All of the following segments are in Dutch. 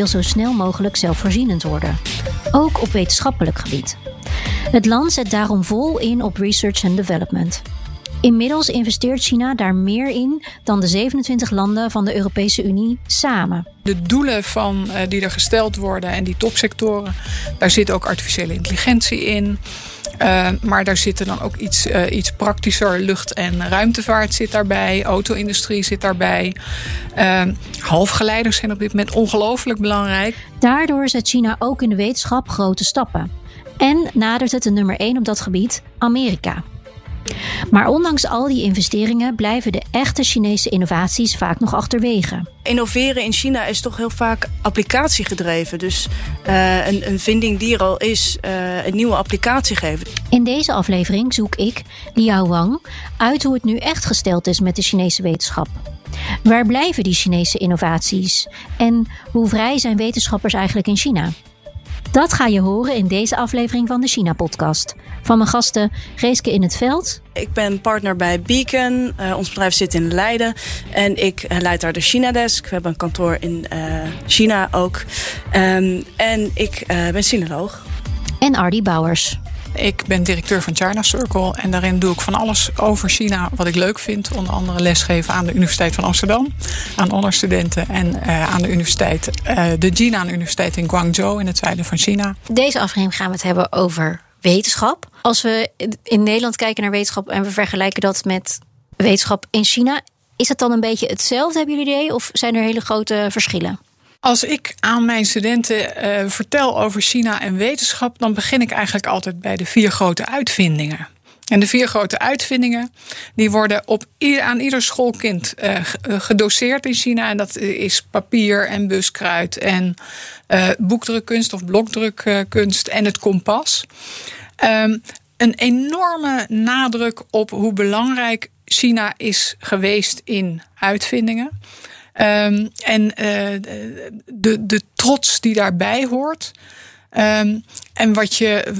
Wil zo snel mogelijk zelfvoorzienend worden, ook op wetenschappelijk gebied. Het land zet daarom vol in op research and development. Inmiddels investeert China daar meer in dan de 27 landen van de Europese Unie samen. De doelen van, uh, die er gesteld worden en die topsectoren, daar zit ook artificiële intelligentie in. Uh, maar daar zitten dan ook iets, uh, iets praktischer. Lucht- en ruimtevaart zit daarbij. Auto-industrie zit daarbij. halfgeleiders zijn op dit moment ongelooflijk belangrijk. Daardoor zet China ook in de wetenschap grote stappen. En nadert het de nummer 1 op dat gebied, Amerika. Maar ondanks al die investeringen blijven de echte Chinese innovaties vaak nog achterwege. Innoveren in China is toch heel vaak applicatiegedreven. Dus uh, een, een, vinding die er al is, uh, een nieuwe applicatie geven. In deze aflevering zoek ik, Liao Wang, uit hoe het nu echt gesteld is met de Chinese wetenschap. Waar blijven die Chinese innovaties? En hoe vrij zijn wetenschappers eigenlijk in China? Dat ga je horen in deze aflevering van de China-podcast. Van mijn gasten Geeske in het Veld. Ik ben partner bij Beacon. Uh, ons bedrijf zit in Leiden. En ik leid daar de China-desk. We hebben een kantoor in uh, China ook. Um, en ik uh, ben sinoloog. En Ardy Bouwers. Ik ben directeur van China Circle en daarin doe ik van alles over China wat ik leuk vind. Onder andere lesgeven aan de Universiteit van Amsterdam, aan onderstudenten en uh, aan de universiteit, uh, de Jinan Universiteit in Guangzhou in het zuiden van China. Deze aflevering gaan we het hebben over wetenschap. Als we in Nederland kijken naar wetenschap en we vergelijken dat met wetenschap in China, is het dan een beetje hetzelfde, hebben jullie idee? Of zijn er hele grote verschillen? Als ik aan mijn studenten uh, vertel over China en wetenschap, dan begin ik eigenlijk altijd bij de vier grote uitvindingen. En de vier grote uitvindingen die worden op, aan ieder schoolkind uh, gedoseerd in China. En dat is papier en buskruid en uh, boekdrukkunst of blokdrukkunst en het kompas. Um, een enorme nadruk op hoe belangrijk China is geweest in uitvindingen. Um, en uh, de, de trots die daarbij hoort. Um, en wat je.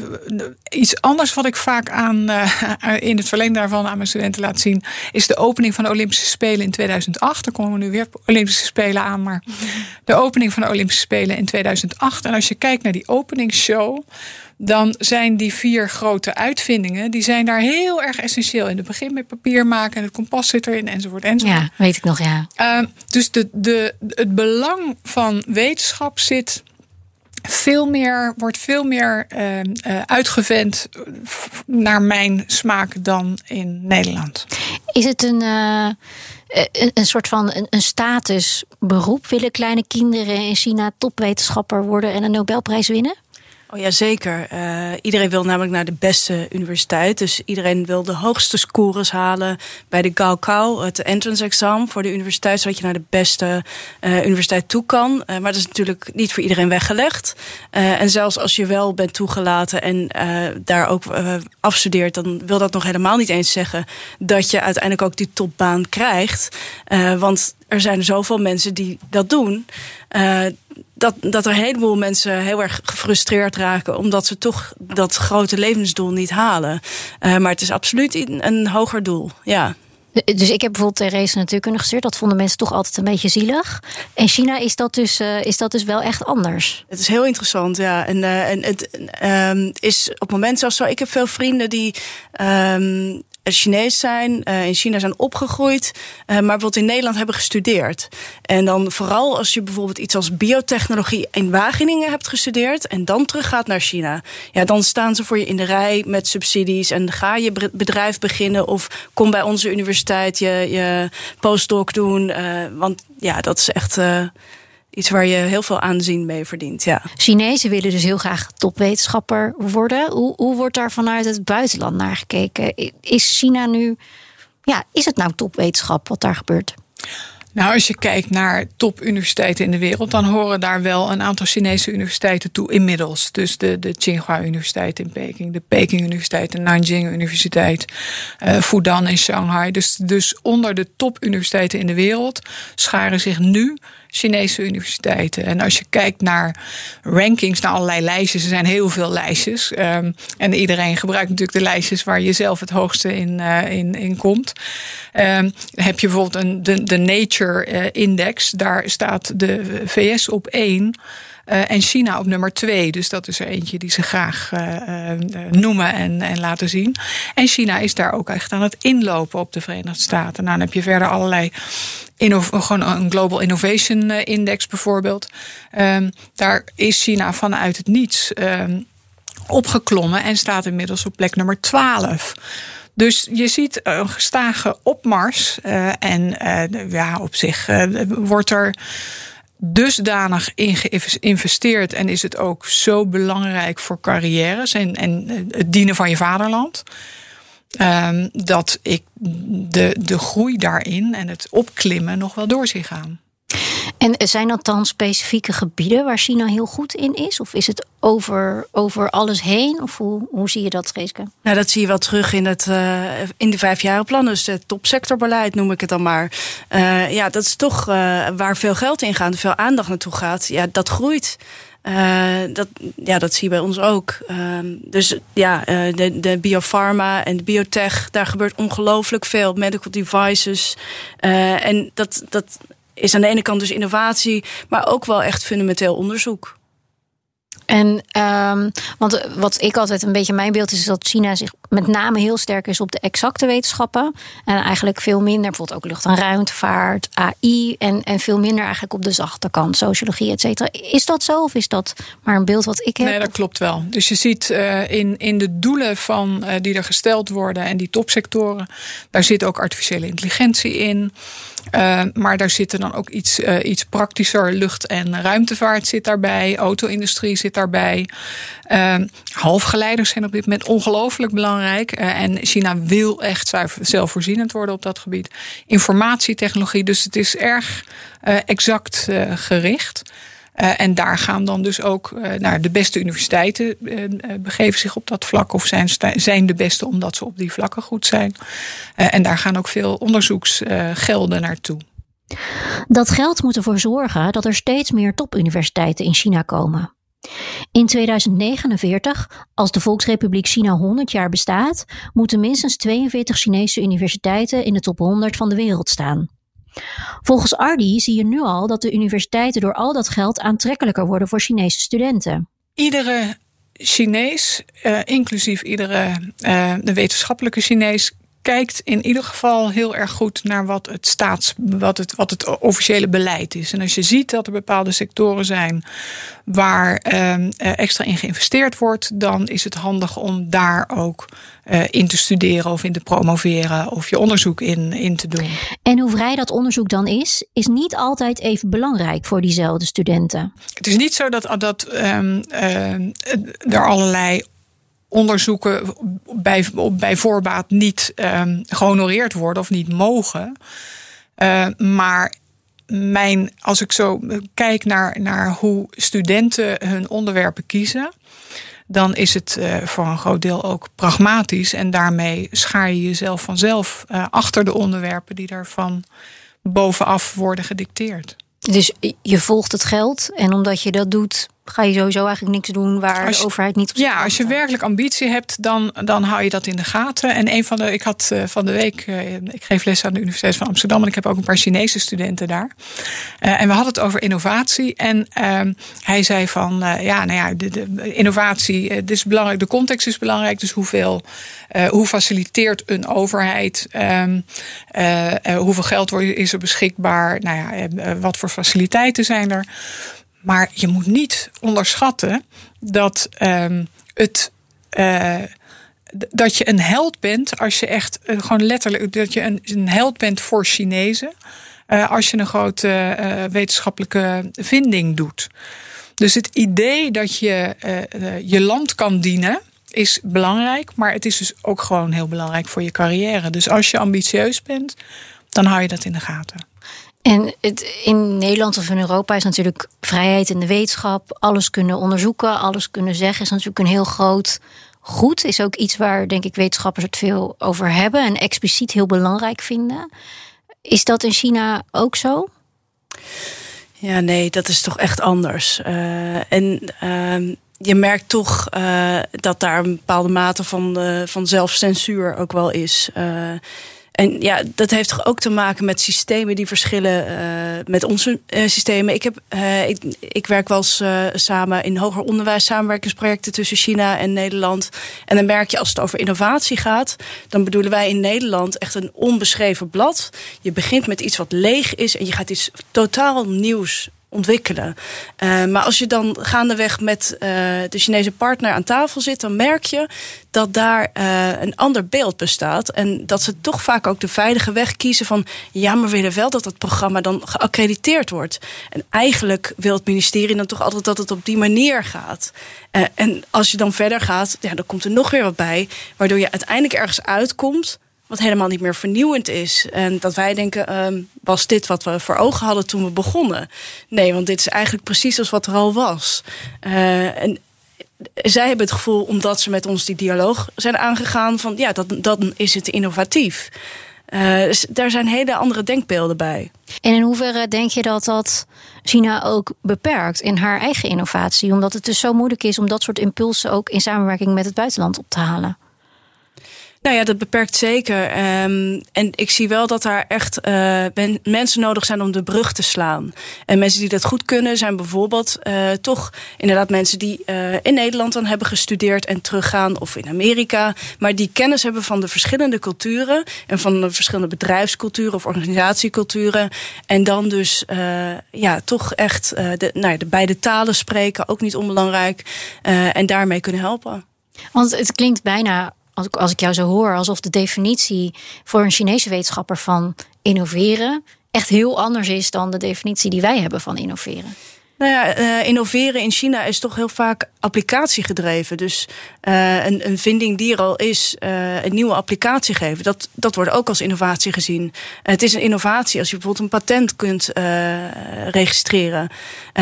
Iets anders wat ik vaak aan, uh, in het verlengde daarvan aan mijn studenten laat zien. is de opening van de Olympische Spelen in 2008. Er komen nu weer Olympische Spelen aan. Maar de opening van de Olympische Spelen in 2008. En als je kijkt naar die openingsshow dan zijn die vier grote uitvindingen, die zijn daar heel erg essentieel in. Het begin met papier maken en het kompas zit erin enzovoort enzovoort. Ja, weet ik nog, ja. Uh, dus de, de, het belang van wetenschap zit veel meer, wordt veel meer uh, uh, uitgevent naar mijn smaak dan in Nederland. Is het een, uh, een, een, soort van een, een statusberoep? Willen kleine kinderen in China topwetenschapper worden en een Nobelprijs winnen? Oh ja, zeker. Uh, iedereen wil namelijk naar de beste universiteit. Dus iedereen wil de hoogste scores halen bij de Gaokao, het entrance exam voor de universiteit, zodat je naar de beste uh, universiteit toe kan. Uh, maar dat is natuurlijk niet voor iedereen weggelegd. en zelfs als je wel bent toegelaten en daar ook afstudeert, dan wil dat nog helemaal niet eens zeggen dat je uiteindelijk ook die topbaan krijgt. want er zijn zoveel mensen die dat doen. Dat, dat er een heleboel mensen heel erg gefrustreerd raken. omdat ze toch dat grote levensdoel niet halen. Uh, maar het is absoluut een, een hoger doel. Ja. Dus ik heb bijvoorbeeld Therese natuurkunde gestuurd. Dat vonden mensen toch altijd een beetje zielig. In China is dat dus, uh, is dat dus wel echt anders. Het is heel interessant, ja. En, uh, en het um, is op het moment zelfs zo. Ik heb veel vrienden die um, Chinees zijn, uh, in China zijn opgegroeid, uh, maar bijvoorbeeld in Nederland hebben gestudeerd. En dan vooral als je bijvoorbeeld iets als biotechnologie in Wageningen hebt gestudeerd en dan teruggaat naar China, ja, dan staan ze voor je in de rij met subsidies en ga je bedrijf beginnen of kom bij onze universiteit je, je postdoc doen. Want ja, dat is echt iets waar je heel veel aanzien mee verdient. Ja. Chinezen willen dus heel graag topwetenschapper worden. Hoe, hoe wordt daar vanuit het buitenland naar gekeken? Is China nu, ja, is het nou topwetenschap wat daar gebeurt? Nou, als je kijkt naar topuniversiteiten in de wereld, dan horen daar wel een aantal Chinese universiteiten toe inmiddels. Dus de, de Tsinghua Universiteit in Peking, de Peking Universiteit, de Nanjing Universiteit, uh, Fudan in Shanghai. Dus, dus onder de topuniversiteiten in de wereld scharen zich nu Chinese universiteiten. En als je kijkt naar rankings, naar allerlei lijstjes, er zijn heel veel lijstjes. Um, en iedereen gebruikt natuurlijk de lijstjes waar je zelf het hoogste in, uh, in, in komt. Um, heb je bijvoorbeeld een, de, de Nature uh, Index, daar staat de VS op één. Uh, en China op nummer twee. Dus dat is er eentje die ze graag noemen en, en laten zien. En China is daar ook echt aan het inlopen op de Verenigde Staten. Nou, dan heb je verder allerlei gewoon een Global Innovation Index bijvoorbeeld. Um, daar is China vanuit het niets um, opgeklommen en staat inmiddels op plek nummer 12. Dus je ziet een gestage opmars. Uh, en uh, ja, op zich wordt er dusdanig in geïnvesteerd en is het ook zo belangrijk voor carrières en, en het dienen van je vaderland. Um, dat ik de, de groei daarin en het opklimmen nog wel door zie gaan. En zijn dat dan specifieke gebieden waar China heel goed in is? Of is het over, over alles heen? Of hoe, hoe zie je dat, Geeske? Nou, dat zie je wel terug in, het, uh, in de vijfjarenplan. Dus het topsectorbeleid noem ik het dan maar. Uh, ja, dat is toch uh, waar veel geld in gaat, veel aandacht naartoe gaat. Ja, dat groeit. Uh, dat, ja, dat zie je bij ons ook. Uh, dus ja, uh, de, de biopharma en biotech, daar gebeurt ongelooflijk veel. Medical devices. en dat, dat is aan de ene kant dus innovatie, maar ook wel echt fundamenteel onderzoek. En um, want wat ik altijd een beetje mijn beeld is, is dat China zich met name heel sterk is op de exacte wetenschappen. En eigenlijk veel minder, bijvoorbeeld ook lucht- en ruimtevaart, AI. En, en veel minder eigenlijk op de zachte kant, sociologie, et cetera. Is dat zo of is dat maar een beeld wat ik heb? Nee, dat klopt wel. Dus je ziet uh, in, in de doelen van, uh, die er gesteld worden en die topsectoren, daar zit ook artificiële intelligentie in. Maar daar zitten dan ook iets, iets praktischer. Lucht- en ruimtevaart zit daarbij. Auto-industrie zit daarbij. Uh, halfgeleiders zijn op dit moment ongelooflijk belangrijk. en China wil echt zelfvoorzienend worden op dat gebied. Informatietechnologie. Dus het is erg exact gericht. Uh, en daar gaan dan dus ook nou, de beste universiteiten begeven zich op dat vlak of zijn, zijn de beste omdat ze op die vlakken goed zijn. en daar gaan ook veel onderzoeksgelden naartoe. Dat geld moet ervoor zorgen dat er steeds meer topuniversiteiten in China komen. In 2049, als de Volksrepubliek China 100 jaar bestaat, moeten minstens 42 Chinese universiteiten in de top 100 van de wereld staan. Volgens Ardi zie je nu al dat de universiteiten door al dat geld aantrekkelijker worden voor Chinese studenten. Iedere Chinees, uh, inclusief iedere uh, de wetenschappelijke Chinees, kijkt in ieder geval heel erg goed naar wat het staats, wat het, wat het officiële beleid is. En als je ziet dat er bepaalde sectoren zijn waar eh, extra in geïnvesteerd wordt, dan is het handig om daar ook uh, in te studeren of in te promoveren of je onderzoek in, in te doen. En hoe vrij dat onderzoek dan is, is niet altijd even belangrijk voor diezelfde studenten. Het is niet zo dat, dat um, uh, er allerlei onderzoeken bij, bij voorbaat niet um, gehonoreerd worden of niet mogen. Uh, maar mijn, als ik zo kijk naar, naar hoe studenten hun onderwerpen kiezen, dan is het uh, voor een groot deel ook pragmatisch. En daarmee schaar je jezelf vanzelf uh, achter de onderwerpen die daarvan bovenaf worden gedicteerd. Dus je volgt het geld en omdat je dat doet, ga je sowieso eigenlijk niks doen waar je, de overheid niet op Ja, als je werkelijk ambitie hebt, dan, dan hou je dat in de gaten. En een van de, ik had uh, van de week, uh, ik geef les aan de Universiteit van Amsterdam en ik heb ook een paar Chinese studenten daar. Uh, en we hadden het over innovatie. En ehm, hij zei van, ja, nou ja, de, de innovatie, het is belangrijk, de context is belangrijk. Dus hoeveel, hoe faciliteert een overheid? Um, hoeveel geld is er beschikbaar? Nou ja, wat voor faciliteiten zijn er? Maar je moet niet onderschatten dat um, het. Uh, dat je een held bent als je echt uh, gewoon letterlijk dat je een, een held bent voor Chinezen. Uh, als je een grote wetenschappelijke vinding doet. Dus het idee dat je je land kan dienen is belangrijk, maar het is dus ook gewoon heel belangrijk voor je carrière. Dus als je ambitieus bent, dan hou je dat in de gaten. En het, in Nederland of in Europa is natuurlijk vrijheid in de wetenschap. Alles kunnen onderzoeken, alles kunnen zeggen is natuurlijk een heel groot goed. Is ook iets waar, denk ik, wetenschappers het veel over hebben en expliciet heel belangrijk vinden. Is dat in China ook zo? Ja, nee, dat is toch echt anders. Uh, en uh, je merkt toch uh, dat daar een bepaalde mate van, van zelfcensuur ook wel is. Uh, en ja, dat heeft ook te maken met systemen die verschillen uh, met onze uh, systemen. Ik, heb, uh, ik, ik, werk wel eens samen in hoger onderwijs, samenwerkingsprojecten tussen China en Nederland. En dan merk je als het over innovatie gaat, dan bedoelen wij in Nederland echt een onbeschreven blad. Je begint met iets wat leeg is en je gaat iets totaal nieuws ontwikkelen. Uh, maar als je dan gaandeweg met uh, de Chinese partner aan tafel zit, dan merk je dat daar uh, een ander beeld bestaat. En dat ze toch vaak ook de veilige weg kiezen van ja, maar we willen wel dat dat programma dan geaccrediteerd wordt. En eigenlijk wil het ministerie dan toch altijd dat het op die manier gaat. en als je dan verder gaat, ja, dan komt er nog weer wat bij, waardoor je uiteindelijk ergens uitkomt wat helemaal niet meer vernieuwend is. En dat wij denken, um, was dit wat we voor ogen hadden toen we begonnen? Nee, want dit is eigenlijk precies als wat er al was. Uh, en zij hebben het gevoel, omdat ze met ons die dialoog zijn aangegaan, van ja, dat, dan is het innovatief. Uh, dus daar zijn hele andere denkbeelden bij. En in hoeverre denk je dat dat China ook beperkt in haar eigen innovatie? Omdat het dus zo moeilijk is om dat soort impulsen ook in samenwerking met het buitenland op te halen. Nou ja, dat beperkt zeker. Um, en ik zie wel dat daar echt uh, mensen nodig zijn om de brug te slaan. En mensen die dat goed kunnen zijn bijvoorbeeld uh, toch inderdaad mensen die uh, in Nederland dan hebben gestudeerd en teruggaan of in Amerika. Maar die kennis hebben van de verschillende culturen en van de verschillende bedrijfsculturen of organisatieculturen. En dan dus ja, toch echt de, nou de beide talen spreken, ook niet onbelangrijk. en daarmee kunnen helpen. Want het klinkt bijna als ik, als ik jou zo hoor, alsof de definitie voor een Chinese wetenschapper van innoveren echt heel anders is dan de definitie die wij hebben van innoveren. Nou ja, uh, innoveren in China is toch heel vaak applicatiegedreven. Dus uh, een, een vinding die er al is, uh, een nieuwe applicatie geven, dat, dat wordt ook als innovatie gezien. het is een innovatie als je bijvoorbeeld een patent kunt registreren.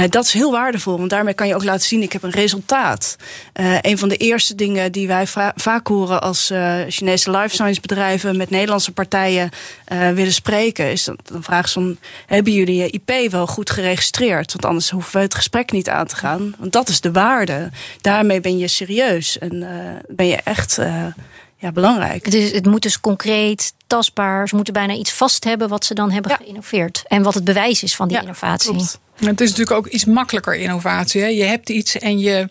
dat is heel waardevol, want daarmee kan je ook laten zien: ik heb een resultaat. een van de eerste dingen die wij vaak horen als Chinese life science bedrijven met Nederlandse partijen willen spreken, is dan, dan vragen ze: hebben jullie je IP wel goed geregistreerd? Want anders hoeven we het gesprek niet aan te gaan. Want dat is de waarde. Daarmee ben je serieus en uh, ben je echt uh, ja, belangrijk. Het, is, het moet dus concreet, tastbaar. Ze moeten bijna iets vast hebben wat ze dan hebben ja. geïnnoveerd. En wat het bewijs is van die ja, innovatie. Klopt. Het is natuurlijk ook iets makkelijker innovatie. Hè? Je hebt iets en je,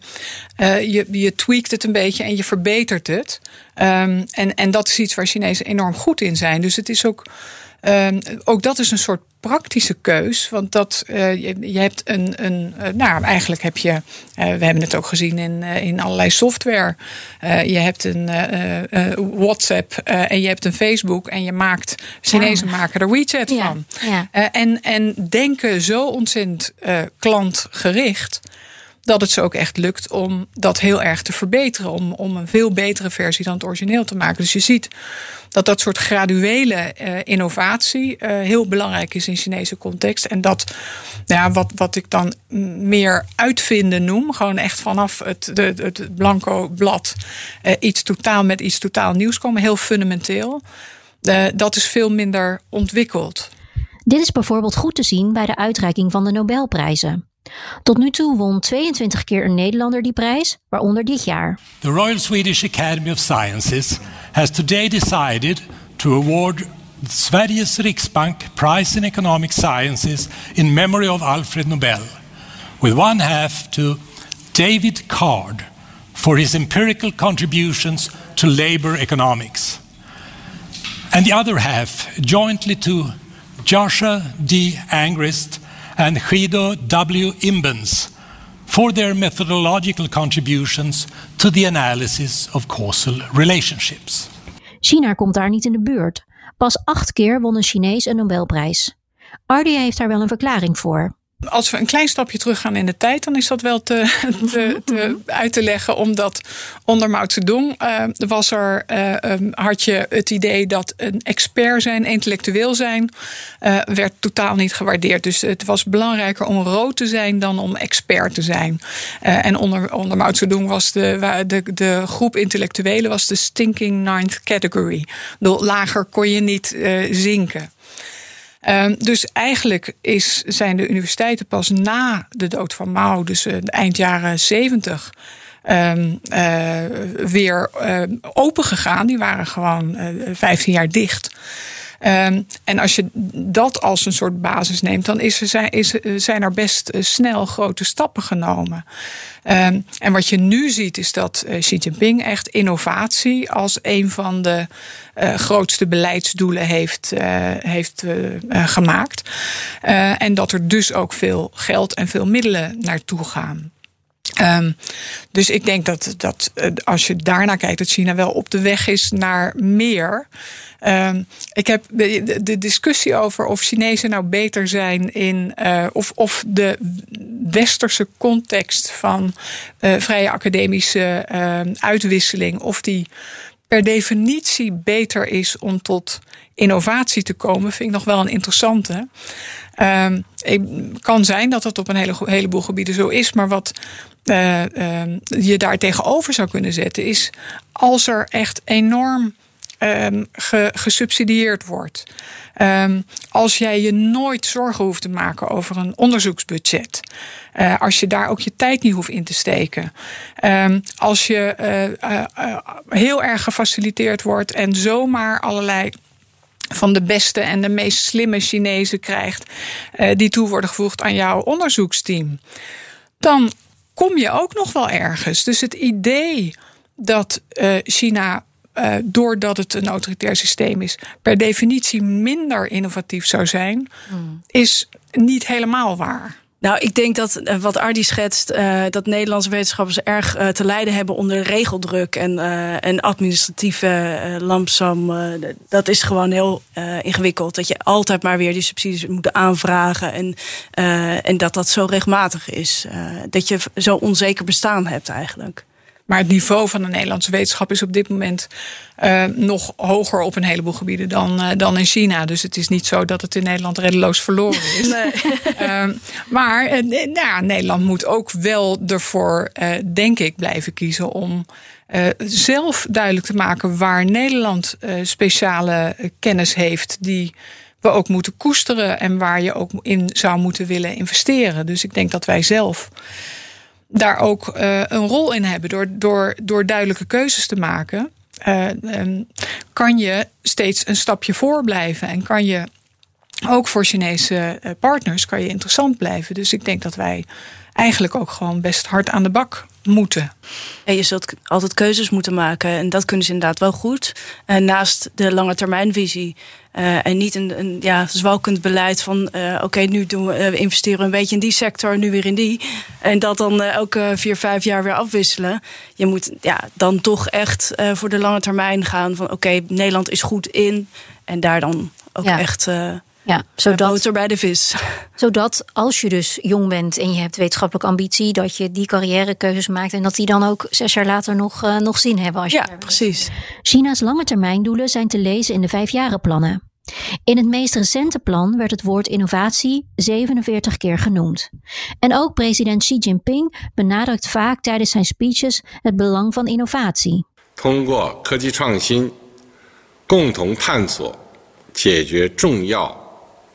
uh, je, je tweakt het een beetje en je verbetert het. Um, en, en dat is iets waar Chinezen enorm goed in zijn. Dus het is ook. Um, ook dat is een soort praktische keus. Want dat, uh, je, je, hebt een. een uh, nou, eigenlijk heb je. Uh, we hebben het ook gezien in, in allerlei software. je hebt een WhatsApp en je hebt een Facebook. En je maakt. Chinezen ja. maken er WeChat ja. van. Ja. en, en denken zo ontzettend klantgericht dat het ze ook echt lukt om dat heel erg te verbeteren. Om, om een veel betere versie dan het origineel te maken. Dus je ziet dat dat soort graduele uh, innovatie uh, heel belangrijk is in Chinese context. En dat, ja, wat, wat ik dan meer uitvinden noem, gewoon echt vanaf het, de, het blanco blad uh, iets totaal met iets totaal nieuws komen, heel fundamenteel. dat is veel minder ontwikkeld. Dit is bijvoorbeeld goed te zien bij de uitreiking van de Nobelprijzen. Tot nu toe won 22 keer een Nederlander die prijs, waaronder dit jaar. The Royal Swedish Academy of Sciences has today decided to award Sveriges Riksbank Prize in Economic Sciences in memory of Alfred Nobel, with one half to David Card for his empirical contributions to labor economics, and the other half jointly to Joshua D. Angrist and Guido W. Imbens for their methodological contributions to the analysis of causal relationships. China komt daar niet in de buurt. Pas acht keer won een Chinees een Nobelprijs. Ardia heeft daar wel een verklaring voor. Als we een klein stapje teruggaan in de tijd, dan is dat wel te, te, te uit te leggen. Omdat onder Mao Zedong uh, was er, uh, um, had je het idee dat een expert zijn, intellectueel zijn, uh, werd totaal niet gewaardeerd. Dus het was belangrijker om rood te zijn dan om expert te zijn. en onder, onder Mao Zedong was de, de, de groep intellectuelen was de stinking ninth category. Lager kon je niet zinken. Um, dus eigenlijk is, zijn de universiteiten pas na de dood van Mao, dus uh, eind jaren zeventig. Um, uh, weer uh, open gegaan. Die waren gewoon 15 jaar dicht. Um, en als je dat als een soort basis neemt, dan is er, zijn, zijn er best snel grote stappen genomen. Um, en wat je nu ziet, is dat Xi Jinping echt innovatie als een van de grootste beleidsdoelen heeft, heeft gemaakt. en dat er dus ook veel geld en veel middelen naartoe gaan. Um, dus ik denk dat, dat als je daarnaar kijkt, dat China wel op de weg is naar meer. Um, ik heb de, discussie over of Chinezen nou beter zijn in. Uh, of, of de westerse context van uh, vrije academische uh, uitwisseling. Of die per definitie beter is om tot innovatie te komen, vind ik nog wel een interessante. Het kan zijn dat dat op een hele, heleboel gebieden zo is, maar wat uh, uh, je daar tegenover zou kunnen zetten is als er echt enorm ge, gesubsidieerd wordt. Um, als jij je nooit zorgen hoeft te maken over een onderzoeksbudget. Uh, als je daar ook je tijd niet hoeft in te steken. Um, als je uh, uh, heel erg gefaciliteerd wordt en zomaar allerlei van de beste en de meest slimme Chinezen krijgt, die toe worden gevoegd aan jouw onderzoeksteam. Dan kom je ook nog wel ergens. Dus het idee dat China uh, doordat het een autoritair systeem is, per definitie minder innovatief zou zijn, hmm. is niet helemaal waar. Nou, ik denk dat uh, wat Ardi schetst, uh, dat Nederlandse wetenschappers erg te lijden hebben onder regeldruk en, en administratieve lamsam. dat is gewoon heel ingewikkeld. Dat je altijd maar weer die subsidies moet aanvragen en, en dat dat zo regelmatig is. dat je zo onzeker bestaan hebt eigenlijk. Maar het niveau van de Nederlandse wetenschap is op dit moment uh, nog hoger op een heleboel gebieden dan, uh, dan in China. Dus het is niet zo dat het in Nederland reddeloos verloren is. Nee. uh, maar nou ja, Nederland moet ook wel ervoor, denk ik, blijven kiezen om. zelf duidelijk te maken waar Nederland speciale kennis heeft die we ook moeten koesteren en waar je ook in zou moeten willen investeren. Dus ik denk dat wij zelf daar ook uh, een rol in hebben door, door, door duidelijke keuzes te maken. Um, kan je steeds een stapje voor blijven en kan je ook voor Chinese uh, partners kan je interessant blijven. Dus ik denk dat wij eigenlijk ook gewoon best hard aan de bak moeten. Ja, je zult altijd keuzes moeten maken en dat kunnen ze inderdaad wel goed. En naast de lange termijnvisie uh, en niet een, een ja, zwalkend beleid van uh, oké, nu doen we, uh, investeren een beetje in die sector, nu weer in die. En dat dan elke vier, vijf jaar weer afwisselen. Je moet ja, dan toch echt voor de lange termijn gaan van oké, Nederland is goed in. En daar dan ook ja. echt ja, zodat, boter bij de vis. Zodat als je dus jong bent en je hebt wetenschappelijke ambitie, dat je die carrièrekeuzes maakt en dat die dan ook zes jaar later nog, uh, nog zin hebben. Als je ja, precies. China's lange termijndoelen zijn te lezen in de vijfjarenplannen. In het meest recente plan werd het woord innovatie 47 keer genoemd. En ook president Xi Jinping benadrukt vaak tijdens zijn speeches het belang van innovatie. 通过科技创新，共同探索解决重要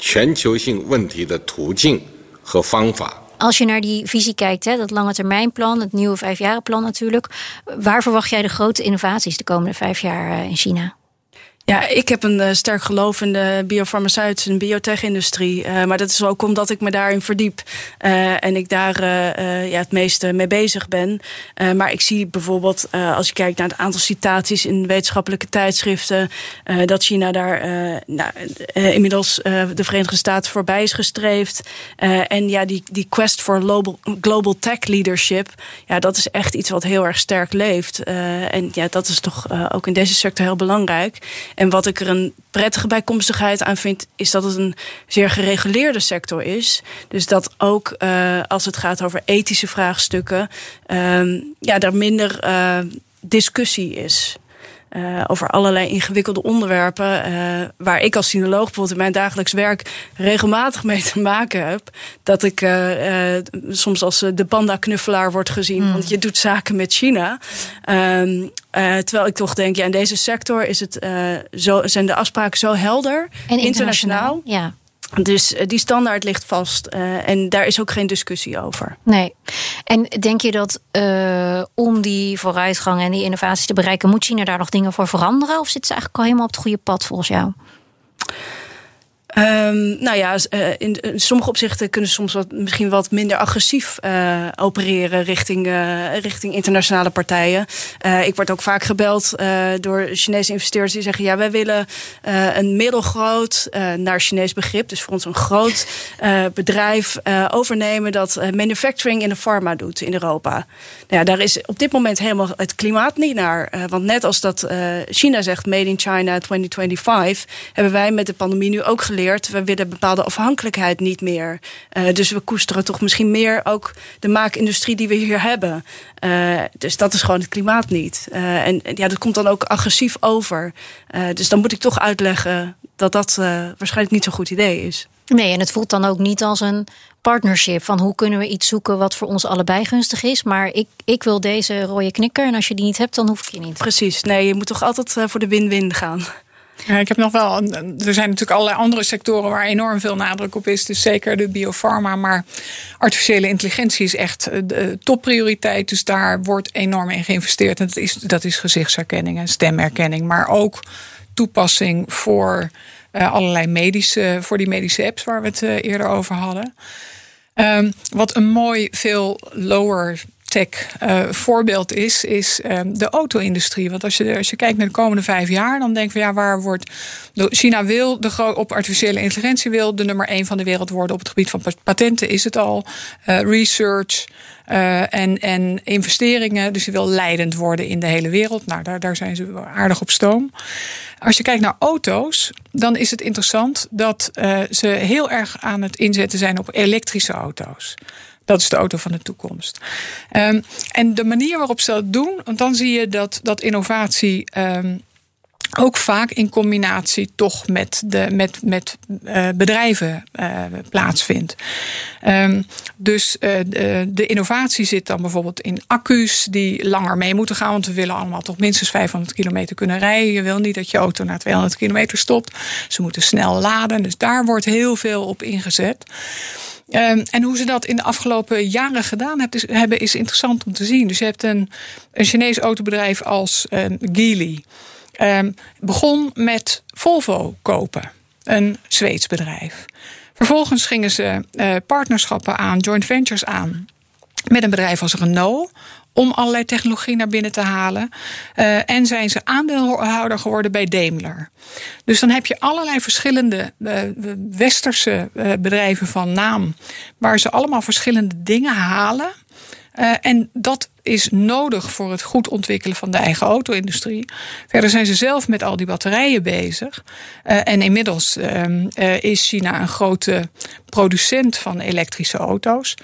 全球性问题的途径和方法。Als je naar die visie kijkt, hè, dat lange termijnplan, het nieuwe vijfjarenplan natuurlijk, waar verwacht jij de grote innovaties de komende vijf jaar eh, in China? Ja, ik heb een uh, sterk geloof in de biofarmaceutische en biotech-industrie. Uh, maar dat is ook omdat ik me daarin verdiep uh, en ik daar ja, het meeste mee bezig ben. maar ik zie bijvoorbeeld, als je kijkt naar het aantal citaties in wetenschappelijke tijdschriften, dat China daar nou, inmiddels de Verenigde Staten voorbij is gestreefd. en ja, die, die quest for global, global tech leadership, ja, dat is echt iets wat heel erg sterk leeft. en ja, dat is toch ook in deze sector heel belangrijk. En wat ik er een prettige bijkomstigheid aan vind, is dat het een zeer gereguleerde sector is. Dus dat ook uh, als het gaat over ethische vraagstukken, uh, ja, daar minder uh, discussie is. Uh, over allerlei ingewikkelde onderwerpen. Uh, waar ik als sinoloog bijvoorbeeld in mijn dagelijks werk regelmatig mee te maken heb. Dat ik uh, soms als de panda-knuffelaar wordt gezien. Mm. Want je doet zaken met China. Ehm, terwijl ik toch denk, ja, in deze sector is het, zo, zijn de afspraken zo helder. En internationaal. Ja. Dus die standaard ligt vast uh, en daar is ook geen discussie over. Nee. En denk je dat uh, om die vooruitgang en die innovaties te bereiken, moet China daar nog dingen voor veranderen? Of zit ze eigenlijk al helemaal op het goede pad volgens jou? Um, nou ja, uh, in, in, sommige opzichten kunnen ze soms wat, misschien wat minder agressief uh, opereren richting, uh, richting internationale partijen. ik word ook vaak gebeld door Chinese investeerders die zeggen: ja, wij willen een middelgroot, naar Chinees begrip, dus voor ons een groot bedrijf overnemen dat manufacturing in de pharma doet in Europa. Nou ja, daar is op dit moment helemaal het klimaat niet naar. want net als dat China zegt Made in China 2025, hebben wij met de pandemie nu ook geleerd we willen bepaalde afhankelijkheid niet meer. Uh, dus we koesteren toch misschien meer ook de maakindustrie die we hier hebben. Uh, dus dat is gewoon het klimaat niet. Uh, en ja, dat komt dan ook agressief over. dus dan moet ik toch uitleggen dat dat waarschijnlijk niet zo'n goed idee is. Nee, en het voelt dan ook niet als een partnership. Van hoe kunnen we iets zoeken wat voor ons allebei gunstig is. Maar ik, ik wil deze rode knikker. En als je die niet hebt, dan hoef ik je niet. Precies. Nee, je moet toch altijd voor de win-win gaan. Ja, ik heb nog wel. Er zijn natuurlijk allerlei andere sectoren waar enorm veel nadruk op is. Dus zeker de biopharma. Maar artificiële intelligentie is echt de topprioriteit. Dus daar wordt enorm in geïnvesteerd. En dat is, dat is gezichtsherkenning en stemherkenning. Maar ook toepassing voor uh, allerlei medische, voor die medische apps waar we het eerder over hadden. Um, wat een mooi, veel lower uh, voorbeeld is, is um, de auto-industrie. Want als je, als je kijkt naar de komende vijf jaar, dan denk je, ja, waar wordt. China wil de, op artificiële intelligentie wil de nummer één van de wereld worden. Op het gebied van patenten is het al. Uh, research. Uh, en, en investeringen. Dus je wil leidend worden in de hele wereld. Nou, daar, daar zijn ze aardig op stoom. Als je kijkt naar auto's, dan is het interessant dat ze heel erg aan het inzetten zijn op elektrische auto's. Dat is de auto van de toekomst. Um, en de manier waarop ze dat doen, want dan zie je dat, dat innovatie. Um, ook vaak in combinatie toch met, de, met, met uh, bedrijven uh, plaatsvindt. Um, dus uh, de, de, innovatie zit dan bijvoorbeeld in accu's die langer mee moeten gaan. Want we willen allemaal toch minstens 500 kilometer kunnen rijden. Je wil niet dat je auto na 200 kilometer stopt. Ze moeten snel laden. Dus daar wordt heel veel op ingezet. Um, en hoe ze dat in de afgelopen jaren gedaan hebben is, hebben, is interessant om te zien. Dus je hebt een, een Chinees autobedrijf als uh, Geely. Um, begon met Volvo kopen, een Zweeds bedrijf. Vervolgens gingen ze uh, partnerschappen aan, joint ventures aan met een bedrijf als Renault om allerlei technologie naar binnen te halen. Uh, en zijn ze aandeelhouder geworden bij Daimler. Dus dan heb je allerlei verschillende uh, westerse uh, bedrijven van naam, waar ze allemaal verschillende dingen halen. en dat is nodig voor het goed ontwikkelen van de eigen auto-industrie. Verder zijn ze zelf met al die batterijen bezig. en inmiddels ehm, is China een grote producent van elektrische auto's.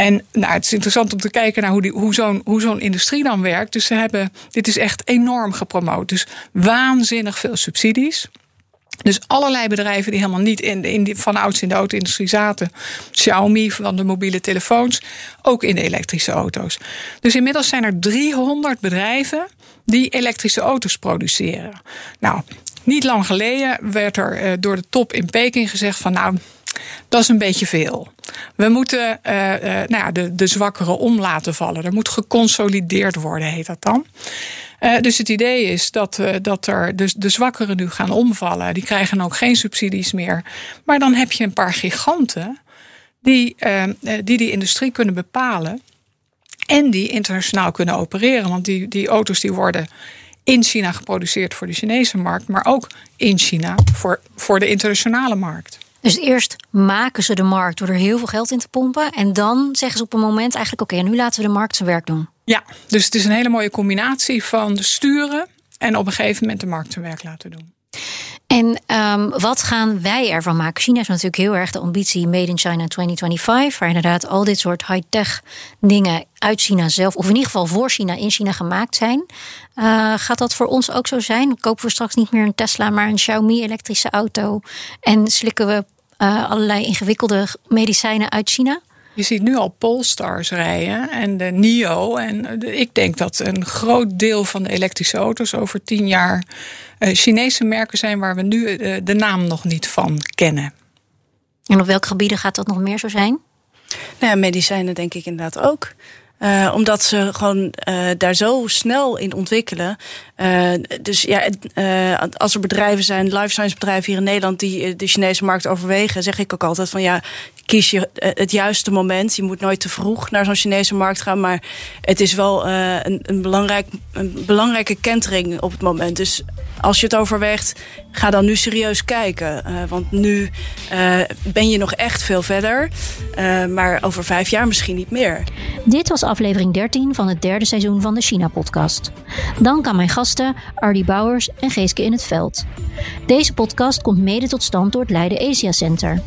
En nou, het is interessant om te kijken naar hoe, die, hoe, zo'n, hoe zo'n industrie dan werkt. Dus ze hebben, dit is echt enorm gepromoot. Dus waanzinnig veel subsidies. Dus allerlei bedrijven die helemaal niet in, in van ouds in de auto-industrie zaten. Xiaomi van de mobiele telefoons, ook in de elektrische auto's. Dus inmiddels zijn er 300 bedrijven die elektrische auto's produceren. Nou, niet lang geleden werd er uh, door de top in Peking gezegd van nou dat is een beetje veel. We moeten uh, uh, nou ja, de, de zwakkeren om laten vallen. Er moet geconsolideerd worden, heet dat dan. Uh, dus het idee is dat, dat er dus de zwakkeren nu gaan omvallen. Die krijgen ook geen subsidies meer. Maar dan heb je een paar giganten die die, die industrie kunnen bepalen. En die internationaal kunnen opereren. Want die, die auto's die worden in China geproduceerd voor de Chinese markt. Maar ook in China voor, voor de internationale markt. Dus eerst maken ze de markt door er heel veel geld in te pompen. En dan zeggen ze op een moment eigenlijk: oké, nu laten we de markt zijn werk doen. Ja, dus het is een hele mooie combinatie van sturen en op een gegeven moment de markt zijn werk laten doen. En um, wat gaan wij ervan maken? China is natuurlijk heel erg de ambitie Made in China 2025, waar inderdaad al dit soort high-tech dingen uit China zelf, of in ieder geval voor China in China gemaakt zijn. Uh, gaat dat voor ons ook zo zijn? Kopen we straks niet meer een Tesla, maar een Xiaomi elektrische auto en slikken we uh, allerlei ingewikkelde medicijnen uit China? Je ziet nu al Polestars rijden en de NIO. En ik denk dat een groot deel van de elektrische auto's over tien jaar uh, Chinese merken zijn waar we nu uh, de naam nog niet van kennen. En op welke gebieden gaat dat nog meer zo zijn? Nou ja, medicijnen denk ik inderdaad ook. Uh, omdat ze gewoon uh, daar zo snel in ontwikkelen. Uh, dus ja, als er bedrijven zijn, life science bedrijven hier in Nederland, die de Chinese markt overwegen, zeg ik ook altijd van ja, kies je het juiste moment. Je moet nooit te vroeg naar zo'n Chinese markt gaan. Maar het is wel een, een, belangrijk, een belangrijke kentering op het moment. Dus als je het overweegt, ga dan nu serieus kijken. Uh, want nu ben je nog echt veel verder. Maar over vijf jaar misschien niet meer. Dit was aflevering 13 van het derde seizoen van de China-podcast. Dank aan mijn gasten Ardy Bouwers en Geeske in het Veld. Deze podcast komt mede tot stand door het Leiden Asia Center.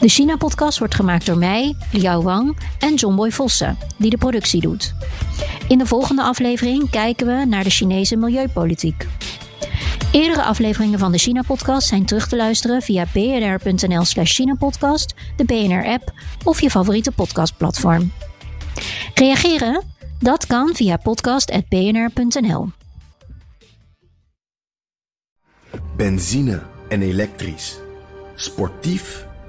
De China-podcast wordt gemaakt door mij, Liao Wang en Johnboy Vossen, die de productie doet. In de volgende aflevering kijken we naar de Chinese milieupolitiek. Eerdere afleveringen van de China-podcast zijn terug te luisteren via bnr.nl slash China-podcast, de BNR-app of je favoriete podcastplatform. Reageren? Dat kan via podcast.bnr.nl. Benzine en elektrisch. Sportief